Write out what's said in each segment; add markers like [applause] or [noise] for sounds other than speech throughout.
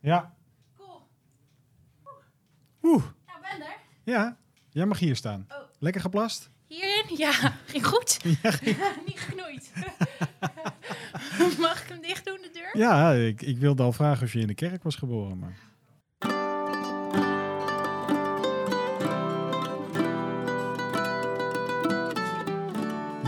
Ja. Cool. Oeh. Nou, ben er. Ja. Jij mag hier staan. Oh. Lekker geplast? Hierin? Ja, [laughs] ging goed. Ja, ging- [laughs] Niet geknoeid. [laughs] Mag ik hem dicht doen, de deur? ja ik, ik wilde al vragen of je in de kerk was geboren, maar...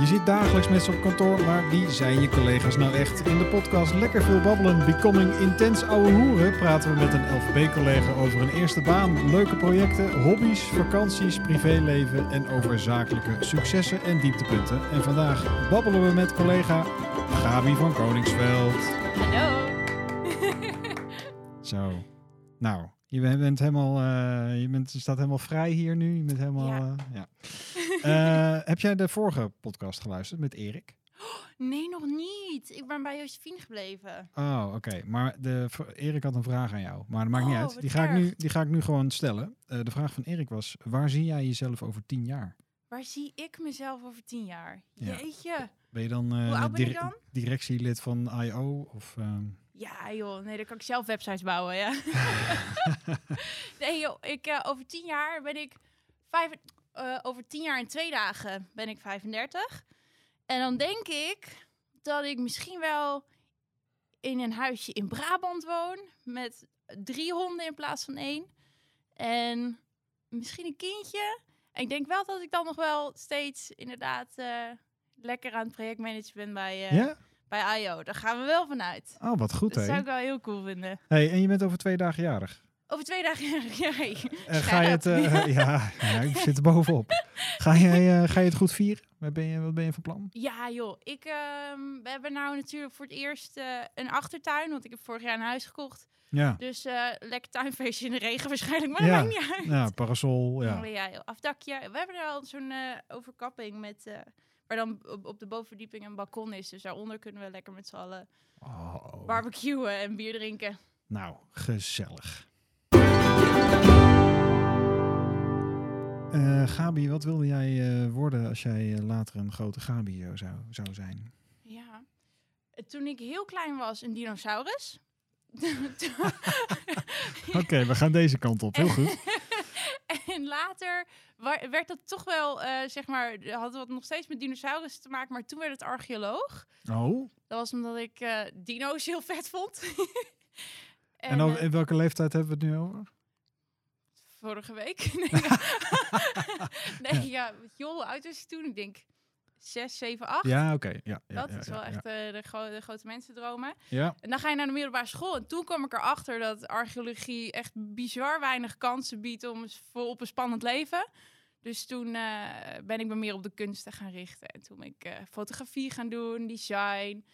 Je ziet dagelijks mensen op kantoor, maar wie zijn je collega's nou echt? In de podcast Lekker Veel Babbelen, Becoming Intens Ouwe Hoeren... praten we met een LVB-collega over een eerste baan, leuke projecten, hobby's, vakanties, privéleven... en over zakelijke successen en dieptepunten. En vandaag babbelen we met collega Gabi van Koningsveld. Hallo. [laughs] Zo. Nou, je bent helemaal, eh, je, bent, je staat helemaal vrij hier nu. Je bent helemaal, Ja. ja. Eh, heb jij de vorige podcast geluisterd met Erik? Nee, nog niet. Ik ben bij Josephine gebleven. Oh, oké. Maar de, Erik had een vraag aan jou. Maar dat maakt niet Oh, uit. Die ga, ik nu, die ga ik nu gewoon stellen. Eh, de vraag van Erik was, waar zie jij jezelf over tien jaar? Waar zie ik mezelf over tien jaar? Ja. Jeetje. Ben je dan, eh, Hoe oud ben je dire- dan? directielid van I.O. Of, ehm, Ja, joh. Nee, dan kan ik zelf websites bouwen, ja. [laughs] [laughs] nee, joh. Ik, over tien jaar ben ik... Vijf, eh, over tien jaar en twee dagen ben ik 35. En dan denk ik dat ik misschien wel in een huisje in Brabant woon. Met drie honden in plaats van één. En misschien een kindje. En ik denk wel dat ik dan nog wel steeds inderdaad eh, lekker aan het projectmanagen ben bij, eh, ja? bij IO. Daar gaan we wel vanuit. Oh, wat goed, Dat hè? zou ik wel heel cool vinden. Hey, en je bent over twee dagen jarig. Over twee dagen. [laughs] Ja. Eh, ga je het, eh, ja, ja, ik [laughs] zit er bovenop. Ga, jij, eh, ga je het goed vieren? Wat ben je, wat ben je van plan? ja, joh. Ik, ehm, we hebben nou natuurlijk voor het eerst een achtertuin. Want ik heb vorig jaar een huis gekocht. Ja, Dus lekker tuinfeestje in de regen waarschijnlijk. Maar Ja. dat maakt niet uit. ja parasol, Ja. ja. joh, afdakje. We hebben er al zo'n overkapping met... waar dan op, op de bovenverdieping een balkon is. Dus daaronder kunnen we lekker met z'n allen Oh, barbecuen en bier drinken. nou, gezellig. Eh, Gabi, wat wilde jij eh, worden als jij eh, later een grote Gabi zou, zou zijn? Ja. Toen ik heel klein was, een dinosaurus. [laughs] Oké, we gaan deze kant op. Heel goed. [laughs] en later werd dat toch wel, zeg maar, hadden we nog steeds met dinosaurus te maken, maar toen werd het archeoloog. Oh, Dat was omdat ik eh, dino's heel vet vond. [laughs] en en dan, in welke leeftijd hebben we het nu over? Vorige week. [laughs] [laughs] nee, ja. nee, ja, joh, oud was ik toen? Ik denk 6, 7, 8. Ja, oké. Ja, ja, dat ja, is wel echt eh, de, gro- de grote mensendromen. Ja, En dan ga je naar de middelbare school. En toen kwam ik erachter dat archeologie echt bizar weinig kansen biedt om voor op een spannend leven. Dus toen eh, ben ik me meer op de kunsten gaan richten. En toen ben ik eh, fotografie gaan doen, design.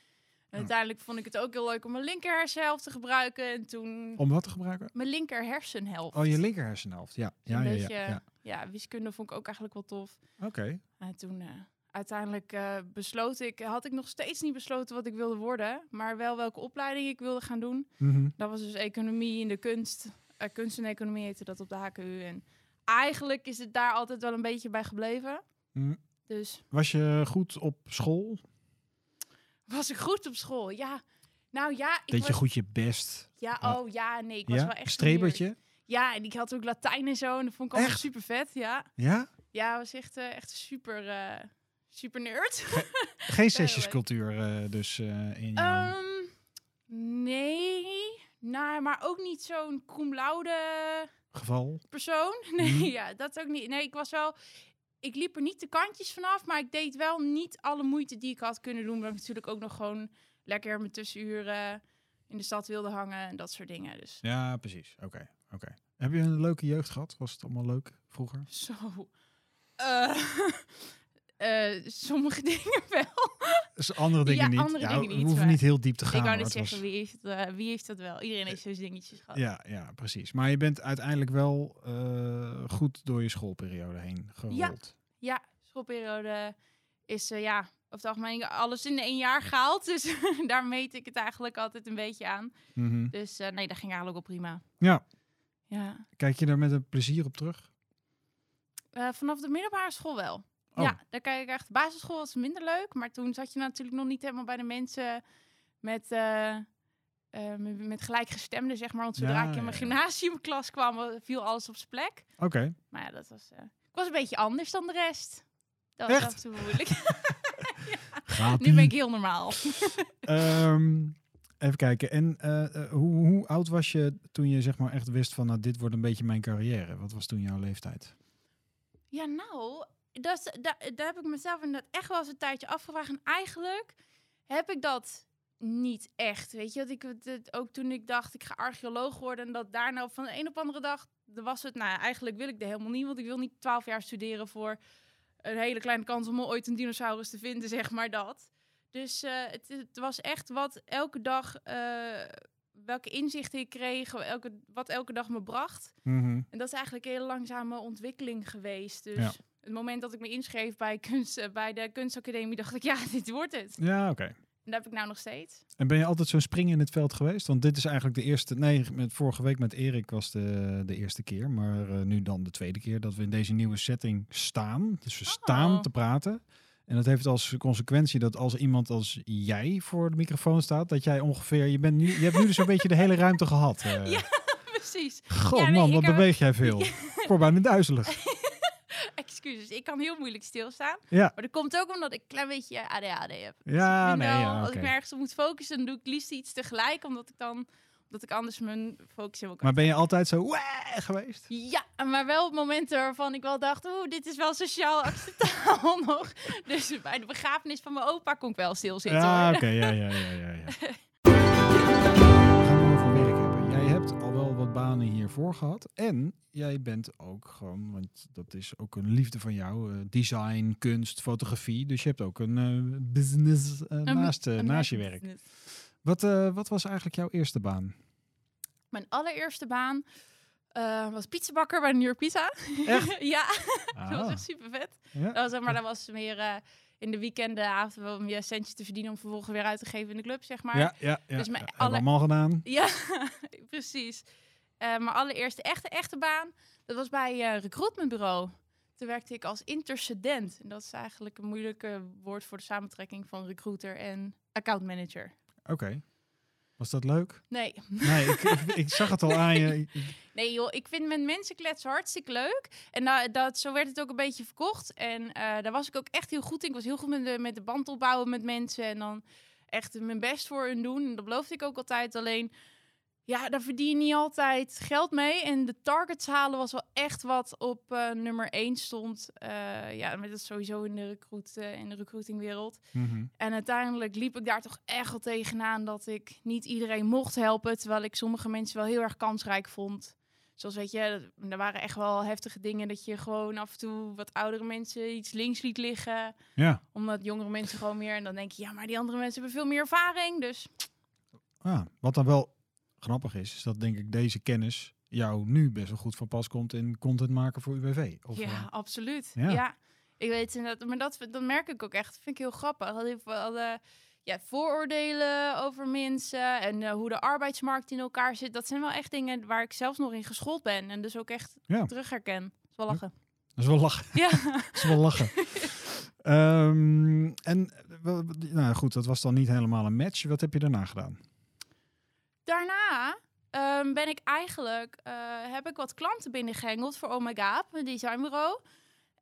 En Oh. uiteindelijk vond ik het ook heel leuk om mijn linker hersenhelft te gebruiken. En toen om wat te gebruiken? mijn linker hersenhelft. Oh, je linker hersenhelft. Ja, een ja, ja, beetje, ja. ja. ja, wiskunde vond ik ook eigenlijk wel tof. Oké. En toen eh, uiteindelijk eh, besloot ik, had ik nog steeds niet besloten wat ik wilde worden. Maar wel welke opleiding ik wilde gaan doen. Mhm. Dat was dus economie in de kunst. Eh, kunst en economie heette dat op de HKU. En eigenlijk is het daar altijd wel een beetje bij gebleven. Mm. Dus Was je goed op school? Was ik goed op school? Ja. Nou ja, ik Deed je goed je best? Ja, Ah. oh ja, nee, ik was wel echt Strebertje? Ja, en ik had ook Latijn en zo. En dat vond ik Echt? super vet. Ja, Ja? ja, was echt, eh, echt super, eh, super nerd. Geen [laughs] sessiescultuur eh, dus in jouw... Ehm, nee, nou, maar ook niet zo'n cum laude geval? persoon. [laughs] Nee, Mhm. ja, dat ook niet. Nee, ik was wel. Ik liep er niet de kantjes vanaf, maar ik deed wel niet alle moeite die ik had kunnen doen. Omdat ik natuurlijk ook nog gewoon lekker mijn tussenuren in de stad wilde hangen en dat soort dingen. Dus Ja, precies. Oké, oké. Heb je een leuke jeugd gehad? Was het allemaal leuk vroeger? zo. Eh, [laughs] eh, sommige [laughs] dingen wel. Dus andere dingen Ja, niet. andere ja, dingen we niet, hoeven maar niet heel diep te gaan. ik wou net Het zeggen, was- wie, heeft eh, wie heeft dat wel? Iedereen heeft zo'n dingetjes gehad. Ja, ja, precies. Maar je bent uiteindelijk wel eh, goed door je schoolperiode heen gerold. Ja, schoolperiode is eh, ja, over het algemeen alles in één jaar gehaald. [laughs] Dus daar meet ik het eigenlijk altijd een beetje aan. Mhm. Dus nee, dat ging eigenlijk wel prima. Ja, Ja. kijk je daar met een plezier op terug? Vanaf de middelbare school wel. Oh. Ja, daar kijk ik echt. Basisschool was minder leuk, maar toen zat je natuurlijk nog niet helemaal bij de mensen met, eh, met- gelijkgestemden, zeg maar. Want zodra Ja, ik in mijn ja, ja. gymnasiumklas kwam, viel alles op zijn plek. Oké. Maar ja, dat was, eh, ik was een beetje anders dan de rest. Dat was moeilijk. [laughs] Gaat nu ben ik heel normaal. [laughs] Ehm, even kijken. En hoe, hoe oud was je toen je zeg maar echt wist van nou, dit wordt een beetje mijn carrière? Wat was toen jouw leeftijd? Ja, nou, dat, is- da- daar heb ik mezelf inderdaad echt wel eens een tijdje afgevraagd. En eigenlijk heb ik dat niet echt. Weet je, dat ik het- ook toen ik dacht ik ga archeoloog worden en dat daar nou van de een op andere dag was het. Nou, eigenlijk wil ik dat helemaal niet, want ik wil niet twaalf jaar studeren voor een hele kleine kans om ooit een dinosaurus te vinden, [laughs] zeg maar dat. Dus eh, het, het was echt wat elke dag, eh, welke inzichten ik kreeg, elke, wat elke dag me bracht. En dat is eigenlijk een hele langzame ontwikkeling geweest. Dus Ja. Het moment dat ik me inschreef bij, kunst, eh, bij de kunstacademie, dacht ik, ja, [laughs] dit wordt het. Ja, oké. En dat heb ik nou nog steeds. En ben je altijd zo'n spring in het veld geweest? Want dit is eigenlijk de eerste. Nee, met, vorige week met Erik was de, de eerste keer. Maar eh, nu dan de tweede keer dat we in deze nieuwe setting staan. Dus we staan Oh. te praten. En dat heeft als consequentie dat als iemand als jij voor de microfoon staat, dat jij ongeveer. Je, bent nu, je hebt nu dus een [laughs] beetje de hele ruimte gehad. eh. Ja. [laughs] Precies. God Ja, nee, man, wat heb- beweeg jij veel. Voor bijna duizelig. Excuses, ik kan heel moeilijk stilstaan. Ja, Maar dat komt ook omdat ik een klein beetje ADHD heb. ja, Ik nee, wel- ja, Als ik me ergens op moet focussen, dan doe ik liefst iets tegelijk. Omdat ik dan omdat ik anders mijn focus in elkaar Maar ben je altijd zo geweest? Ja, maar wel op momenten waarvan ik wel dacht, oeh, dit is wel sociaal acceptabel [laughs] nog. Dus bij de begrafenis van mijn opa kon ik wel stilzitten. Ja, hoor. oké, ja, ja, ja, ja. [laughs] banen hiervoor gehad. En jij bent ook gewoon, want dat is ook een liefde van jou, eh, design, kunst, fotografie. Dus je hebt ook een eh, business eh, naast, naast je business. werk. Wat, wat was eigenlijk jouw eerste baan? Mijn allereerste baan was pizzabakker bij New York Pizza. Echt? [laughs] ja, dat was Ah, echt super vet. ja. Dat was, zeg maar dat was meer in de weekenden, avond, wel om je centjes te verdienen om vervolgens weer uit te geven in de club, zeg maar. ja, ja, ja. Dus mijn alle- allemaal gedaan. Ja, [laughs] precies. Eh mijn allereerste echte, echte baan, dat was bij eh recruitmentbureau. Toen werkte ik als intercedent. En dat is eigenlijk een moeilijke woord voor de samentrekking van recruiter en accountmanager. Oké. Was dat leuk? Nee. Nee, ik, ik, [laughs] ik zag het al aan je. Nee joh, ik vind met mensen kletsen hartstikke leuk. En da- dat, zo werd het ook een beetje verkocht. En eh, daar was ik ook echt heel goed in. Ik was heel goed met de, met de band opbouwen met mensen. En dan echt mijn best voor hun doen. En dat beloofde ik ook altijd. Alleen, ja, daar verdien je niet altijd geld mee. En de targets halen was wel echt wat op eh, nummer 1 stond. Eh, ja, met dat sowieso in de, recruit, eh, in de recruitingwereld. Mhm. En uiteindelijk liep ik daar toch echt wel tegenaan dat ik niet iedereen mocht helpen. Terwijl ik sommige mensen wel heel erg kansrijk vond. Zoals weet je, er waren echt wel heftige dingen dat je gewoon af en toe wat oudere mensen iets links liet liggen. Ja. Omdat jongere mensen gewoon meer. En dan denk je, ja, maar die andere mensen hebben veel meer ervaring. Dus Ah, wat dan wel grappig is, is dat denk ik deze kennis jou nu best wel goed van pas komt in content maken voor UWV. Of, ja, eh, absoluut. ja. Ja. ik weet inderdaad. Maar dat, dat merk ik ook echt. Dat vind ik heel grappig. Dat veel eh, ja, vooroordelen over mensen en eh, hoe de arbeidsmarkt in elkaar zit. Dat zijn wel echt dingen waar ik zelfs nog in geschoold ben. En dus ook echt Ja. terug herken. Dat is wel lachen. dat is wel lachen. Ja. [laughs] Dat is wel lachen. [laughs] Ehm, en eh, wel- nou goed, dat was dan niet helemaal een match. Wat heb je daarna gedaan? Daarna ehm, ben ik eigenlijk, eh, heb ik wat klanten binnengehengeld voor Oh My God, een designbureau.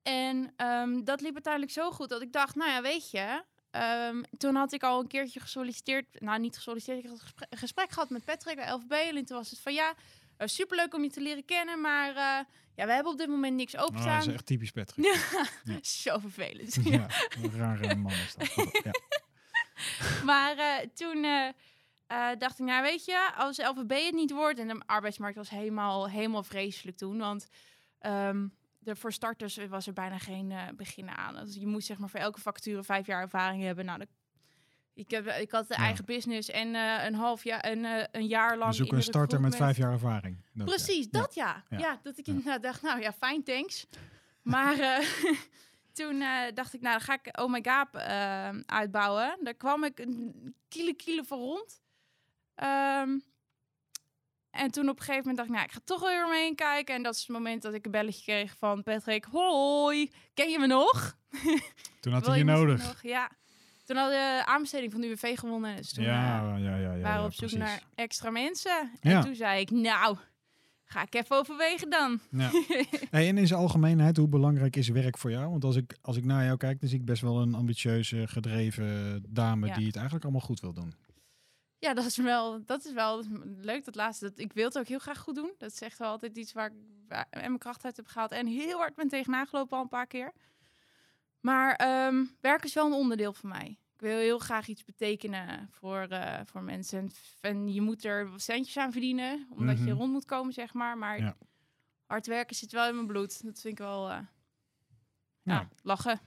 En ehm, dat liep uiteindelijk zo goed dat ik dacht, nou ja, weet je, ehm, toen had ik al een keertje gesolliciteerd, nou niet gesolliciteerd, ik had een gesprek, een gesprek gehad met Patrick bij LFB. En toen was het van ja, eh, superleuk om je te leren kennen, maar eh, ja, we hebben op dit moment niks Oh, dat openstaan. is echt typisch Patrick. Ja, [laughs] zo vervelend. Ja, een rare man is dat. Ja. [laughs] Maar toen eh, dacht ik, nou weet je, als LVB het niet wordt... en de arbeidsmarkt was helemaal, helemaal vreselijk toen. Want de, voor starters was er bijna geen eh begin aan. Dus je moest zeg maar voor elke vacature vijf jaar ervaring hebben. Nou, dat- ik, heb, ik had de Ja. eigen business en eh, een half jaar, en een jaar lang We zoeken een starter met vijf jaar ervaring. Dat. Precies, Ja. dat ja. Ja. ja. dat ik inderdaad dacht, nou ja, fijn, thanks. Maar [laughs] toen dacht ik, nou, dan ga ik Oh My eh, uitbouwen. Daar kwam ik een kilo kilo van rond. Ehm, en toen op een gegeven moment dacht ik, nou, ik ga toch weer omheen kijken. En dat is het moment dat ik een belletje kreeg van Patrick. Hoi, ken je me nog? [laughs] Toen had hij je nodig. nog? Ja. Toen hadden we de aanbesteding van de UWV gewonnen. Dus toen eh, ja, ja, ja, ja. waren we op zoek precies. naar extra mensen. En Ja. toen zei ik, nou, ga ik even overwegen dan. Ja. [laughs] Hey, en in zijn algemeenheid, hoe belangrijk is werk voor jou? Want als ik, als ik naar jou kijk, dan zie ik best wel een ambitieuze, gedreven dame Ja. die het eigenlijk allemaal goed wil doen. Ja, dat is wel, dat is wel leuk, dat laatste. Dat, ik wil het ook heel graag goed doen. Dat is echt wel altijd iets waar ik waar- en mijn kracht uit heb gehaald. En heel hard ben tegenaan gelopen al een paar keer. Maar ehm, werk is wel een onderdeel van mij. Ik wil heel graag iets betekenen voor, eh, voor mensen. En, je moet er centjes aan verdienen, omdat je Mhm. rond moet komen, zeg maar. Maar Ja. hard werken zit wel in mijn bloed. Dat vind ik wel, eh, ja, Ja. lachen.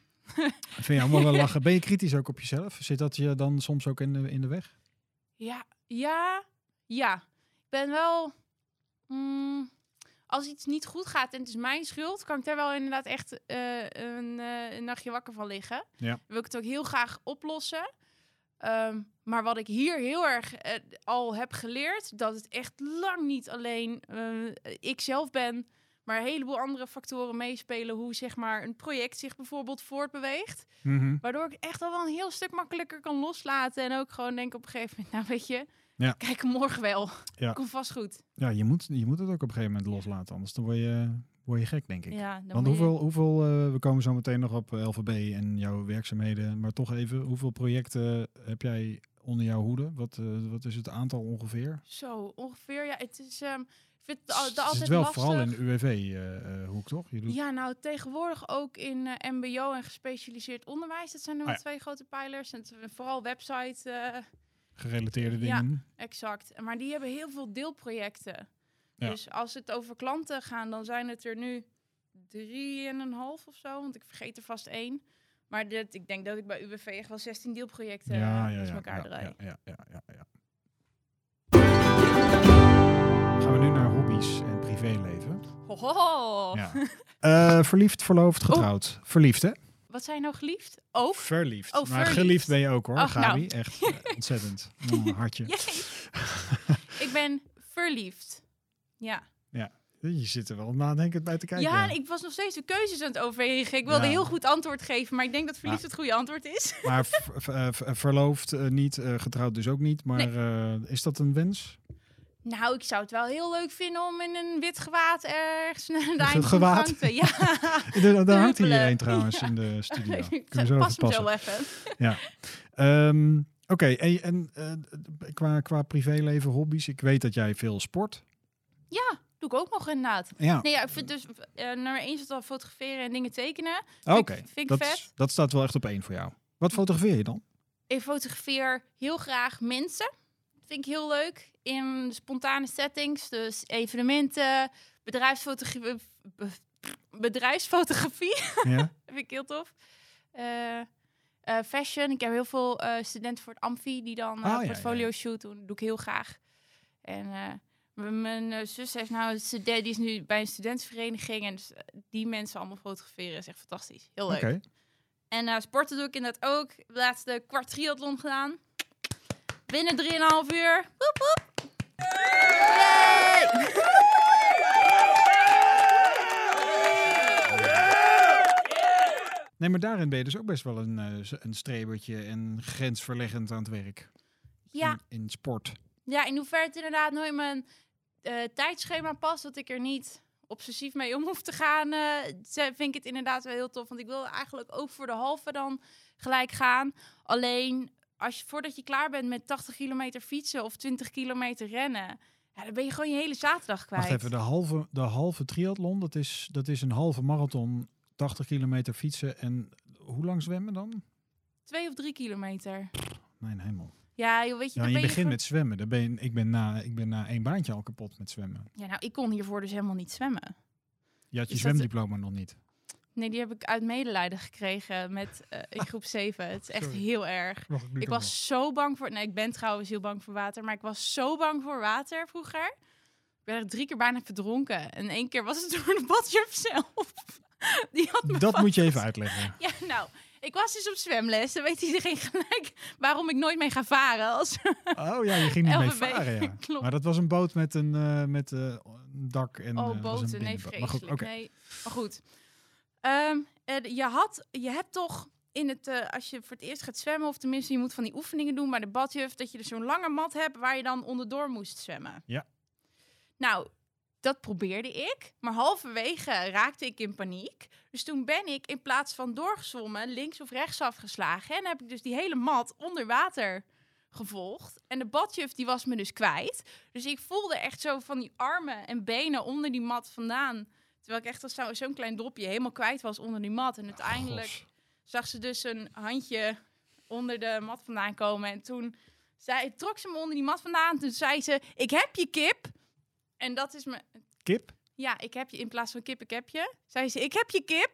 Vind je allemaal wel [laughs] lachen? Ben je kritisch ook op jezelf? Zit dat je dan soms ook in de, in de weg? Ja, ja, ja. Ik ben wel. mm, als iets niet goed gaat en het is mijn schuld, kan ik daar wel inderdaad echt eh, een, eh, een nachtje wakker van liggen. Ja. Dan wil ik het ook heel graag oplossen. Ehm, maar wat ik hier heel erg eh, al heb geleerd, dat het echt lang niet alleen ik zelf ben, maar een heleboel andere factoren meespelen. Hoe zeg maar een project zich bijvoorbeeld voortbeweegt. Mhm. Waardoor ik echt al wel een heel stuk makkelijker kan loslaten. En ook gewoon denk op een gegeven moment, [laughs] nou weet je, Ja. kijk morgen wel. Ja. Komt vast goed. Ja, je moet, je moet het ook op een gegeven moment loslaten, anders dan word je, word je gek, denk ik. Ja, dan Want je- hoeveel, hoeveel eh, we komen zo meteen nog op LVB en jouw werkzaamheden, maar toch even, hoeveel projecten heb jij onder jouw hoede? Wat, eh, wat is het aantal ongeveer? Zo, ongeveer. Ja, het is... ehm vind het, is wel lastig. vooral in de UWV-hoek, toch? Je doet Ja, nou tegenwoordig ook in eh, MBO en gespecialiseerd onderwijs. Dat zijn de Ah, ja. twee grote pijlers. En vooral website, eh, gerelateerde Ja. dingen. exact. Maar die hebben heel veel deelprojecten. Ja. Dus als het over klanten gaat, dan zijn het er nu drie en een half of zo. Want ik vergeet er vast één. Maar dit, ik denk dat ik bij UWV echt wel 16 deelprojecten ja, ja, ja, ja, elkaar ja, draai. ja, ja, ja, ja, privéleven. Hoho. Ja. [laughs] Eh, verliefd, verloofd, getrouwd. Verliefd, hè? Wat zijn nou geliefd? Ook? Verliefd. Oh, maar verliefd. geliefd ben je ook, hoor, Ach, Gabi. nou. Echt eh, [laughs] ontzettend. Mm, [laughs] hartje. Ik ben verliefd. Ja. Je zit er wel nadenkend bij te kijken. Ja, ik was nog steeds de keuzes aan het overwegen. Ik wilde Ja. heel goed antwoord geven, maar ik denk dat verliefd Ja. het goede antwoord is. Maar eh, verloofd eh, niet, getrouwd dus ook niet. Maar is dat een wens? Nou, ik zou het wel heel leuk vinden om in een wit gewaad ergens naar de eind gewaad? te... Ja, [laughs] [laughs] daar hangt hier een trouwens in de studio. [laughs] ik Kunnen zo pas hem zo even. Ehm, Oké, en, en eh, qua, qua privéleven, hobby's. Ik weet dat jij veel sport. Ja, doe ik ook nog inderdaad. Ja, Nee, ja, ik vind dus eh, nummer één het al fotograferen en dingen tekenen. oké. vind ik Dat, vet. dat staat wel echt op één voor jou. Wat fotografeer je dan? Ik fotografeer heel graag mensen. Vind ik heel leuk. In spontane settings. Dus evenementen, bedrijfsfotografie. be- bedrijfsfotografie. Ja? [laughs] vind ik heel tof. Eh, eh, fashion. Ik heb heel veel eh, studenten voor het Amfi die dan Oh, portfolio ja. shoot doen. Dat doe ik heel graag. En mijn zus is nou een student, die is nu bij een studentenvereniging. En dus, die mensen allemaal fotograferen is echt fantastisch. Heel leuk. En sporten doe ik inderdaad ook. Laatst de kwart triathlon gedaan. Binnen 3,5 uur. Woep, woep. Yay! Nee, maar daarin ben je dus ook best wel een, eh, een strebertje en grensverleggend aan het werk. Ja, In, in sport. ja, in hoeverre het inderdaad nooit mijn eh, tijdschema past, dat ik er niet obsessief mee om hoef te gaan, eh, ze- vind ik het inderdaad wel heel tof. Want ik wil eigenlijk ook voor de halve dan gelijk gaan. Alleen, als je, voordat je klaar bent met 80 kilometer fietsen of 20 kilometer rennen, ja, dan ben je gewoon je hele zaterdag kwijt. Wacht even, de halve, de halve triathlon, dat is, dat is een halve marathon, 80 kilometer fietsen en hoe lang zwemmen dan? Twee of drie kilometer. Mijn hemel. Ja, joh, weet je, Ja, dan je begint met zwemmen. Dan ben je, ik, ben na, ik ben na één baantje al kapot met zwemmen. Ja, nou, ik kon hiervoor dus helemaal niet zwemmen. Je had je dat- zwemdiploma nog niet. Nee, die heb ik uit medelijden gekregen met eh, in groep 7. Het is echt Sorry. heel erg. Ik was zo bang voor... Nee, ik ben trouwens heel bang voor water. Maar ik was zo bang voor water vroeger. Ik ben er drie keer bijna verdronken. En één keer was het [laughs] door de badjuf zelf. [laughs] Die had me? Dat moet je even uitleggen. [laughs] Ja, nou... Ik was dus op zwemles. Dan weet iedereen gelijk waarom ik nooit mee ga varen. Als... Oh ja, je ging niet mee varen, ja. klopt. Maar dat was een boot met een, eh, met, eh, een dak en eh, Oh, een boten. Nee, binnenboot. Maar goed, vreselijk. Nee, maar goed. Ehm, eh, je, had, je hebt toch in het, eh, als je voor het eerst gaat zwemmen, of tenminste je moet van die oefeningen doen bij de badjuf, dat je dus zo'n lange mat hebt waar je dan onderdoor moest zwemmen. Ja. Nou, dat probeerde ik, maar halverwege raakte ik in paniek. Dus toen ben ik in plaats van doorgezwommen links of rechts afgeslagen en heb ik dus die hele mat onder water gevolgd. En de badjuf die was me dus kwijt. Dus ik voelde echt zo van die armen en benen onder die mat vandaan. Terwijl ik echt als zo- zo'n klein dropje helemaal kwijt was onder die mat. En uiteindelijk Gos. zag ze dus een handje onder de mat vandaan komen. En toen zei, trok ze me onder die mat vandaan. Toen zei ze, ik heb je kip. En dat is me... Kip? Ja, ik heb je in plaats van kip, ik heb je. Zei ze, ik heb je kip.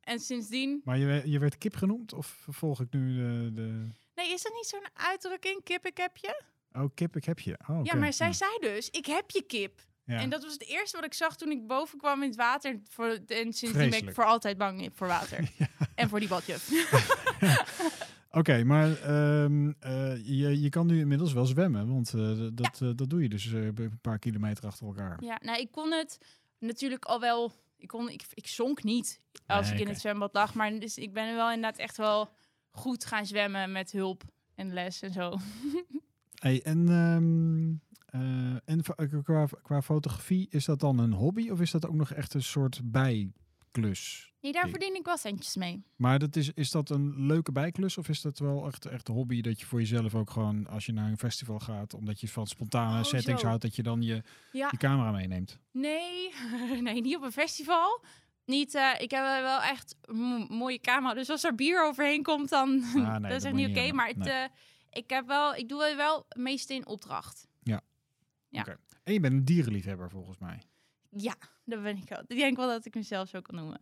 En sindsdien... Maar je, je werd kip genoemd? Of volg ik nu de... de... Nee, is dat niet zo'n uitdrukking? Kip, ik heb je? Oh, kip, ik heb je. Oh, Ja, maar zij zei dus, ik heb je kip. Ja. En dat was het eerste wat ik zag toen ik boven kwam in het water. Voor, en sindsdien ben ik voor altijd bang voor water. [laughs] En voor die badjuf. [laughs] Oké, maar ehm, eh, je, je kan nu inmiddels wel zwemmen, want eh, dat, eh, dat doe je dus een paar kilometer achter elkaar. Ja, nou, ik kon het natuurlijk al wel. Ik, kon, ik, ik zonk niet als Nee, ik in het zwembad lag. Maar dus ik ben wel inderdaad echt wel goed gaan zwemmen met hulp en les en zo. [laughs] Hey, en ehm, eh, en va- eh, qua, qua fotografie, is dat dan een hobby of is dat ook nog echt een soort bijklus? Nee, daar verdien ik wel centjes mee. Maar dat is, is dat een leuke bijklus of is dat wel echt, echt een hobby dat je voor jezelf ook gewoon als je naar een festival gaat, omdat je van spontane Oh, settings zo. houdt, dat je dan je, Ja, je camera meeneemt? nee, [laughs] nee, niet op een festival. Niet, eh, ik heb wel echt een mooie camera. Dus als er bier overheen komt, dan Ah, [laughs] nee, dat is echt niet oké. Maar het, eh, ik heb wel, ik doe het wel meest in opdracht. Ja. En je bent een dierenliefhebber volgens mij. Ja, dat ben ik wel. Ik denk wel dat ik mezelf zo kan noemen.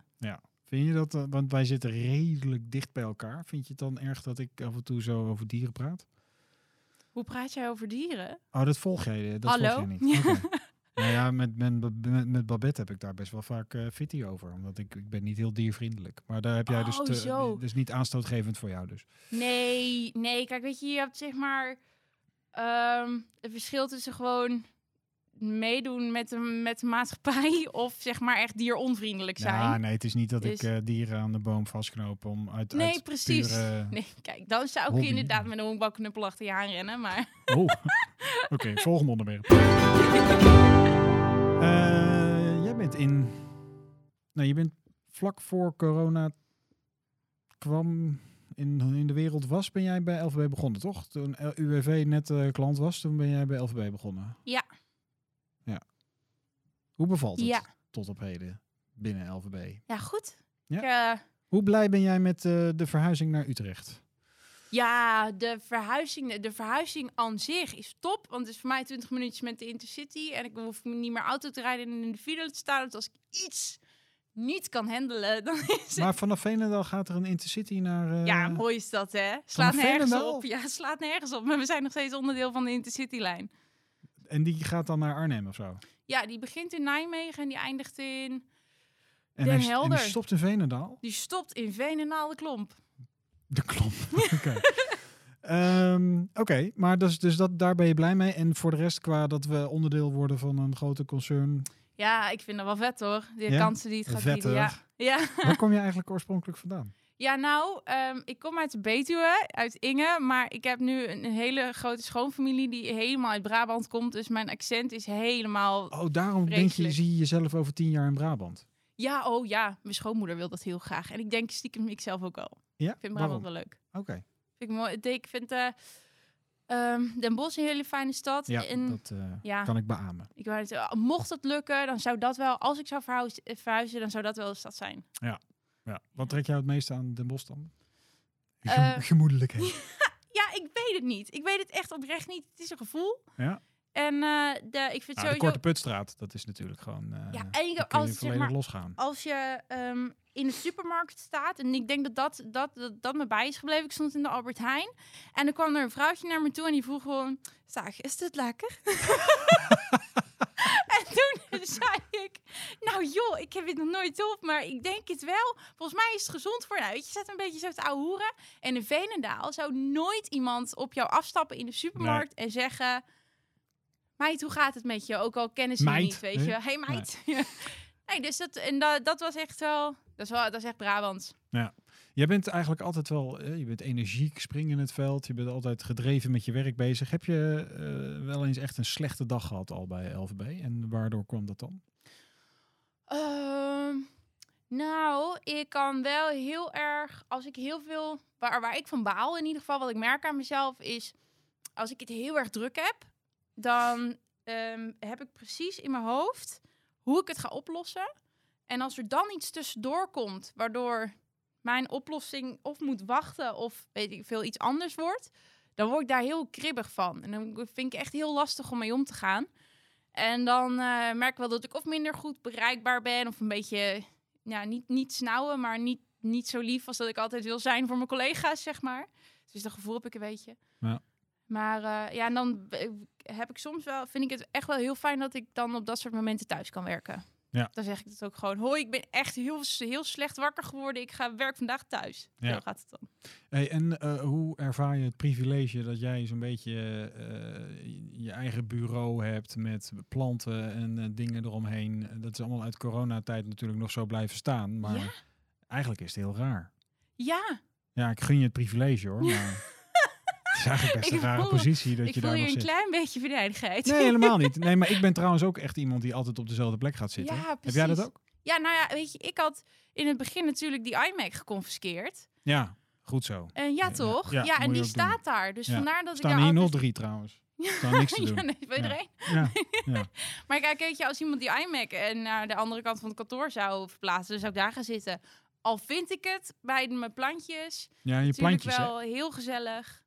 Vind je dat, eh, want wij zitten redelijk dicht bij elkaar. Vind je het dan erg dat ik af en toe zo over dieren praat? Hoe praat jij over dieren? Oh, dat volg jij, eh, dat Hallo? volg jij niet. [laughs] Nou ja, met, met, met, met Babette heb ik daar best wel vaak fitty over. Omdat ik, ik ben niet heel diervriendelijk. Maar daar heb jij dus, Oh, te, zo. dus niet aanstootgevend voor jou dus. Nee, nee. Kijk, weet je, je hebt zeg maar ehm, het verschil tussen gewoon meedoen met de, met de maatschappij [laughs] of zeg maar echt dieronvriendelijk zijn. Ja, nee, het is niet dat ik Dus- eh, dieren aan de boom vastknoop om uit Nee, uit precies. pure- [laughs] Nee, kijk, dan zou ik Hobby. inderdaad met een honkbalknuppel achter je aanrennen, maar... Oh, [laughs] oké, volgende onderwerp. Eh, jij bent in. Nou, je bent vlak voor corona kwam in, in de wereld was, ben jij bij LVB begonnen, toch? Toen UWV net eh, klant was, toen ben jij bij LVB begonnen. Ja. Ja. Hoe bevalt het Ja. tot op heden binnen LVB? Ja, goed. Ja? Ik, eh, Hoe blij ben jij met eh, de verhuizing naar Utrecht? ja, de verhuizing, de verhuizing aan zich is top. Want het is voor mij 20 minuutjes met de Intercity. En ik hoef niet meer auto te rijden en in de file te staan. Dus als ik iets niet kan handelen, dan is. Maar vanaf Veenendaal gaat er een intercity naar. eh, Ja, mooi is dat, hè? Slaat Vanaf nergens Veenendaal? op. Ja, slaat nergens op. Maar we zijn nog steeds onderdeel van de Intercity-lijn. En die gaat dan naar Arnhem of zo? Ja, die begint in Nijmegen en die eindigt in... En Den hij, st- en Helder. die stopt in Veenendaal? Die stopt in Veenendaal de Klomp. De klomp. [laughs] Oké. Ehm, Oké, maar dus, dus dat, daar ben je blij mee. En voor de rest, qua dat we onderdeel worden van een grote concern. Ja, ik vind dat wel vet, hoor. De Ja? kansen die het gaat bieden. Ja. Ja. Waar kom je [laughs] eigenlijk oorspronkelijk vandaan? ja, nou, ehm, ik kom uit de Betuwe, uit Inge. Maar ik heb nu een hele grote schoonfamilie die helemaal uit Brabant komt. Dus mijn accent is helemaal... Oh, daarom denk je, zie je jezelf over tien jaar in Brabant. Ja, oh ja, mijn schoonmoeder wil dat heel graag. En ik denk stiekem ik zelf ook wel. Ja? Ik vind Waarom? Brabant wel leuk. Oké. Vind ik mooi. Ik vind eh, ehm, Den Bosch een hele fijne stad. Ja, en dat eh, ja. kan ik beamen. ik zeggen, mocht het lukken, dan zou dat wel, als ik zou verhuizen, eh, verhuizen dan zou dat wel de stad zijn. Ja. Wat trek jou het meeste aan Den Bosch dan? Eh, Gem- gemoedelijkheid. [laughs] Ja, ik weet het niet. Ik weet het echt oprecht niet. Het is een gevoel. Ja? En eh, de, ik vind Nou, de. Korte Putstraat, dat is natuurlijk gewoon... eh ja, en je als, zeg volledig maar, losgaan. als je ehm, in de supermarkt staat, en ik denk dat dat, dat, dat dat me bij is gebleven. Ik stond in de Albert Heijn en er kwam er een vrouwtje naar me toe en die vroeg gewoon, zeg, is dit lekker? [laughs] en toen zei ik, nou joh, ik heb het nog nooit op, maar ik denk het wel. Volgens mij is het gezond voor, nou weet je, je staat een beetje zo te ouwe hoeren. En in Venendaal zou nooit iemand op jou afstappen in de supermarkt en zeggen... Meid, hoe gaat het met je? Ook al kennen ze je niet, weet je. Hey meid. [laughs] nee, dus dat, en dat, dat was echt wel... Dat is, wel, dat is echt Brabant. Jij bent eigenlijk altijd wel, je bent energiek, spring in het veld. Je bent altijd gedreven met je werk bezig. Heb je eh, wel eens echt een slechte dag gehad al bij LVB? En waardoor kwam dat dan? Ehm, nou, ik kan wel heel erg, als ik heel veel, waar, waar ik van baal in ieder geval, wat ik merk aan mezelf, is als ik het heel erg druk heb, dan ehm, heb ik precies in mijn hoofd hoe ik het ga oplossen. En als er dan iets tussendoor komt, waardoor mijn oplossing of moet wachten of weet ik veel iets anders wordt, dan word ik daar heel kribbig van. En dan vind ik echt heel lastig om mee om te gaan. En dan eh, merk ik wel dat ik of minder goed bereikbaar ben of een beetje, ja, niet, niet snauwen, maar niet, niet zo lief als dat ik altijd wil zijn voor mijn collega's, zeg maar. Dus dat gevoel heb ik een beetje. Ja. Maar eh, ja, en dan heb ik soms wel, vind ik het echt wel heel fijn dat ik dan op dat soort momenten thuis kan werken. Ja. Dan zeg ik het ook gewoon. Hoi, ik ben echt heel, heel slecht wakker geworden. Ik ga werk vandaag thuis. Ja. Zo gaat het dan. Hey, en eh, hoe ervaar je het privilege dat jij zo'n beetje eh, je eigen bureau hebt met planten en dingen eromheen? Dat is allemaal uit coronatijd natuurlijk nog zo blijven staan. Maar Ja. eigenlijk is het heel raar. Ja, Ja, ik gun je het privilege hoor. [laughs] Maar is eigenlijk best [laughs] Ik een rare voel- positie dat ik je voel daar hier nog een klein beetje venijnigheid. Nee, helemaal niet. [laughs] Nee, maar ik ben trouwens ook echt iemand die altijd op dezelfde plek gaat zitten. Ja, Heb jij dat ook? Ja, nou ja, weet je, ik had in het begin natuurlijk die iMac geconfiskeerd. Ja, goed zo. En ja, Ja, toch? ja, en die doen. staat daar. Dus vandaar dat staan ik daar nog altijd... drie trouwens. [laughs] Ja. Niks te ja, doen. nee, bij iedereen. Ja, ja. Maar kijk, weet je, als iemand die iMac en naar de andere kant van het kantoor zou verplaatsen, dan zou ik daar gaan zitten. Al vind ik het bij mijn plantjes ja je plantjes. hè? wel heel gezellig.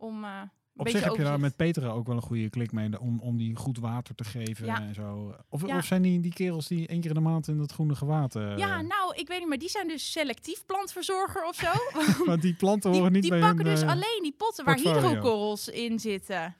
Om eh, Op zich heb je daar met Petra ook wel een goede klik mee om, om die goed water te geven Ja. en zo. Of, Ja. of zijn die, die kerels die één keer in de maand in dat groene gewaad... eh, Ja, nou, ik weet niet, maar die zijn dus selectief plantverzorger of zo. [laughs] want die planten Die, horen niet die bij pakken hun, dus eh, alleen die potten waar hydrokorrels in zitten.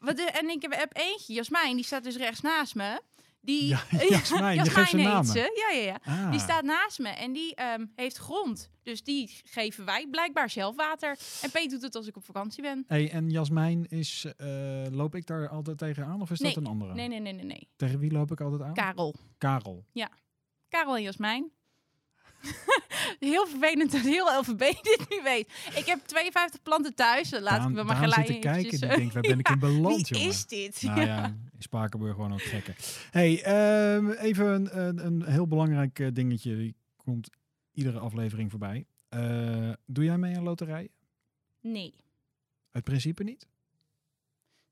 Wat en ik heb, heb eentje, Jasmijn, die staat dus rechts naast me. Die, Ja, [laughs] Jasmijn, geeft ze heet namen. ze. Ja, ja, ja. ah. Die staat naast me en die ehm, heeft grond. Dus die geven wij blijkbaar zelf water. En Peet doet het als ik op vakantie ben. Hey, en Jasmijn, is, eh, loop ik daar altijd tegenaan of is Nee. dat een andere? Nee, nee, nee, nee, nee. Tegen wie loop ik altijd aan? Karel. Karel. Karel en Jasmijn. [laughs] heel vervelend dat heel LVB dit nu weet. Ik heb 52 planten thuis. Laat Daan, ik me maar gelijk zit te kijken, die eh, denkt, waar ben ik [laughs] in beland, Wie jongen? is dit? Nou ja, in Spakenburg gewoon ook gekken. Hey, ehm, even een, een, een heel belangrijk eh, dingetje. Die komt iedere aflevering voorbij. Eh, doe jij mee aan loterijen? Nee. Uit principe niet?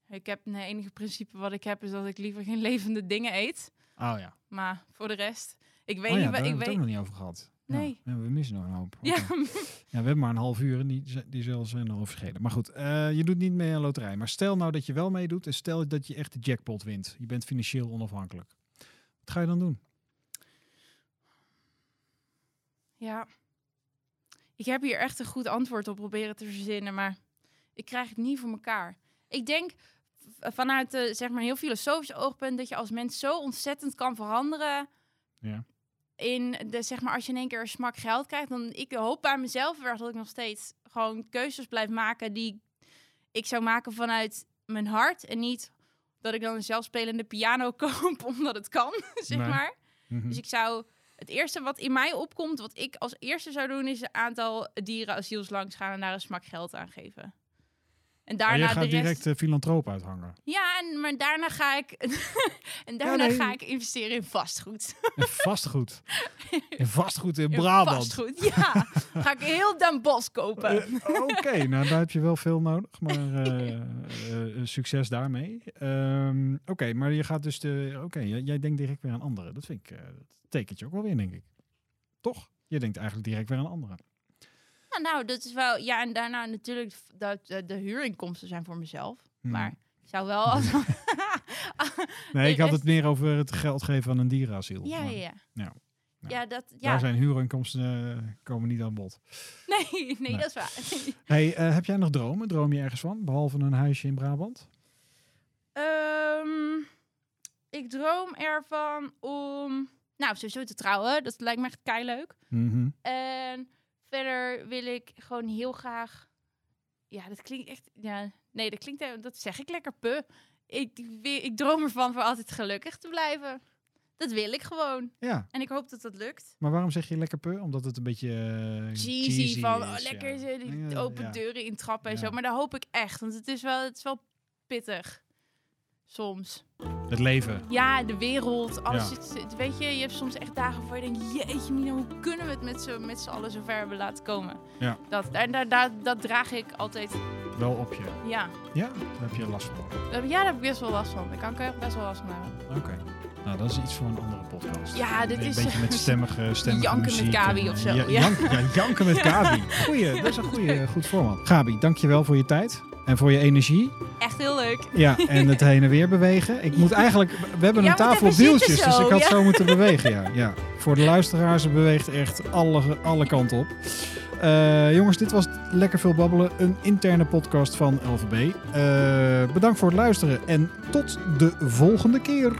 Ik heb het enige principe wat ik heb is dat ik liever geen levende dingen eet. Oh ja. Maar voor de rest, ik weet oh ja, niet. daar wat- hebben Ik we het ook weet. nog niet over gehad. Nee. Ja, ja, we missen nog een hoop. Ja. Ja, we hebben maar een half uur en die, die zelfs zijn al overschreden. Maar goed, eh, je doet niet mee aan loterij. Maar stel nou dat je wel meedoet en stel dat je echt de jackpot wint. Je bent financieel onafhankelijk. Wat ga je dan doen? ja. Ik heb hier echt een goed antwoord op proberen te verzinnen, maar ik krijg het niet voor elkaar. Ik denk vanuit de, zeg maar, een heel filosofisch oogpunt dat je als mens zo ontzettend kan veranderen Ja. In de, zeg maar, als je in één keer een smak geld krijgt, dan ik hoop bij mezelf weer dat ik nog steeds gewoon keuzes blijf maken die ik zou maken vanuit mijn hart en niet dat ik dan een zelfspelende piano [laughs] koop omdat het kan, [laughs] zeg Nee. maar. Mhm. Dus ik zou het eerste wat in mij opkomt, wat ik als eerste zou doen, is een aantal dierenasiels langs gaan en daar een smak geld aan geven. En Maar daarna je gaat de rest. direct uh, filantroop uithangen. Ja, en, maar daarna ga ik. [laughs] en daarna nee. ga ik investeren in vastgoed. [laughs] Vastgoed. [laughs] En vastgoed in In Brabant. Vastgoed, ja. ga ik heel Den Bosch kopen. Eh, Oké, nou daar heb je wel veel nodig, maar eh, eh, succes daarmee. Ehm, Oké, maar je gaat dus de. Oké, jij, jij denkt direct weer aan anderen. Dat vind ik. eh, dat tekent je ook wel weer, denk ik. Toch? Je denkt eigenlijk direct weer aan anderen. Ja, nou, dat is wel. Ja, en daarna natuurlijk dat de, de huurinkomsten zijn voor mezelf. Hmm. Maar ik zou wel. Als... Nee, [laughs] ik had rest- het meer over het geld geven aan een dierenasiel. ja, Maar ja, ja. Ja. Ja, dat. Daar Ja. zijn huurinkomsten eh, komen niet aan bod. Nee, [laughs] nee, Nee. dat is waar. [laughs] Hey, eh, heb jij nog dromen? Droom je ergens van? Behalve een huisje in Brabant? Ehm, ik droom ervan om. Nou, sowieso te trouwen. Dat lijkt me echt kei leuk. Mhm. En verder wil ik gewoon heel graag. Ja, dat klinkt echt. Ja, nee, dat klinkt. Dat zeg ik lekker pu. Ik, ik, ik droom ervan voor altijd gelukkig te blijven. Dat wil ik gewoon. Ja, En ik hoop dat dat lukt. maar waarom zeg je lekker pu? Omdat het een beetje eh, Cheesy, van oh, lekker ja. die Ja, open ja. deuren intrappen en zo. Maar dat hoop ik echt, want het is wel, het is wel pittig. Soms. Het leven. Ja, de wereld, alles. Ja. zit- zit- weet je, je hebt soms echt dagen waar je denkt, jeetje mina, hoe kunnen we het met z'n met z'n allen zo ver hebben laten komen? Ja. Dat, daar, daar, daar, dat draag ik altijd, Wel op je. ja. Ja, daar heb je last van. Daar- Ja, daar heb ik best wel last van. Daar kan ik echt best wel last van hebben. Oké. Nou, dat is iets voor een andere podcast. Ja, dit een is- beetje met stemmige, [laughs] stemmige Janken met Gabi en, of eh, zo, Ja, ja. jank- ja, janken met [laughs] Gabi. Goeie, dat is een goeie, goed format. Gabi, dankjewel voor je tijd en voor je energie. Echt heel leuk. Ja, en het [laughs] heen en weer bewegen. Ik moet eigenlijk... We hebben Ja, een tafel op wieltjes, dus ik had ja. zo moeten [laughs] bewegen. Ja, ja. Voor de luisteraars, ze beweegt echt alle, alle kanten op. Eh, jongens, dit was Lekker Veel Babbelen, een interne podcast van LVB. Eh, bedankt voor het luisteren en tot de volgende keer.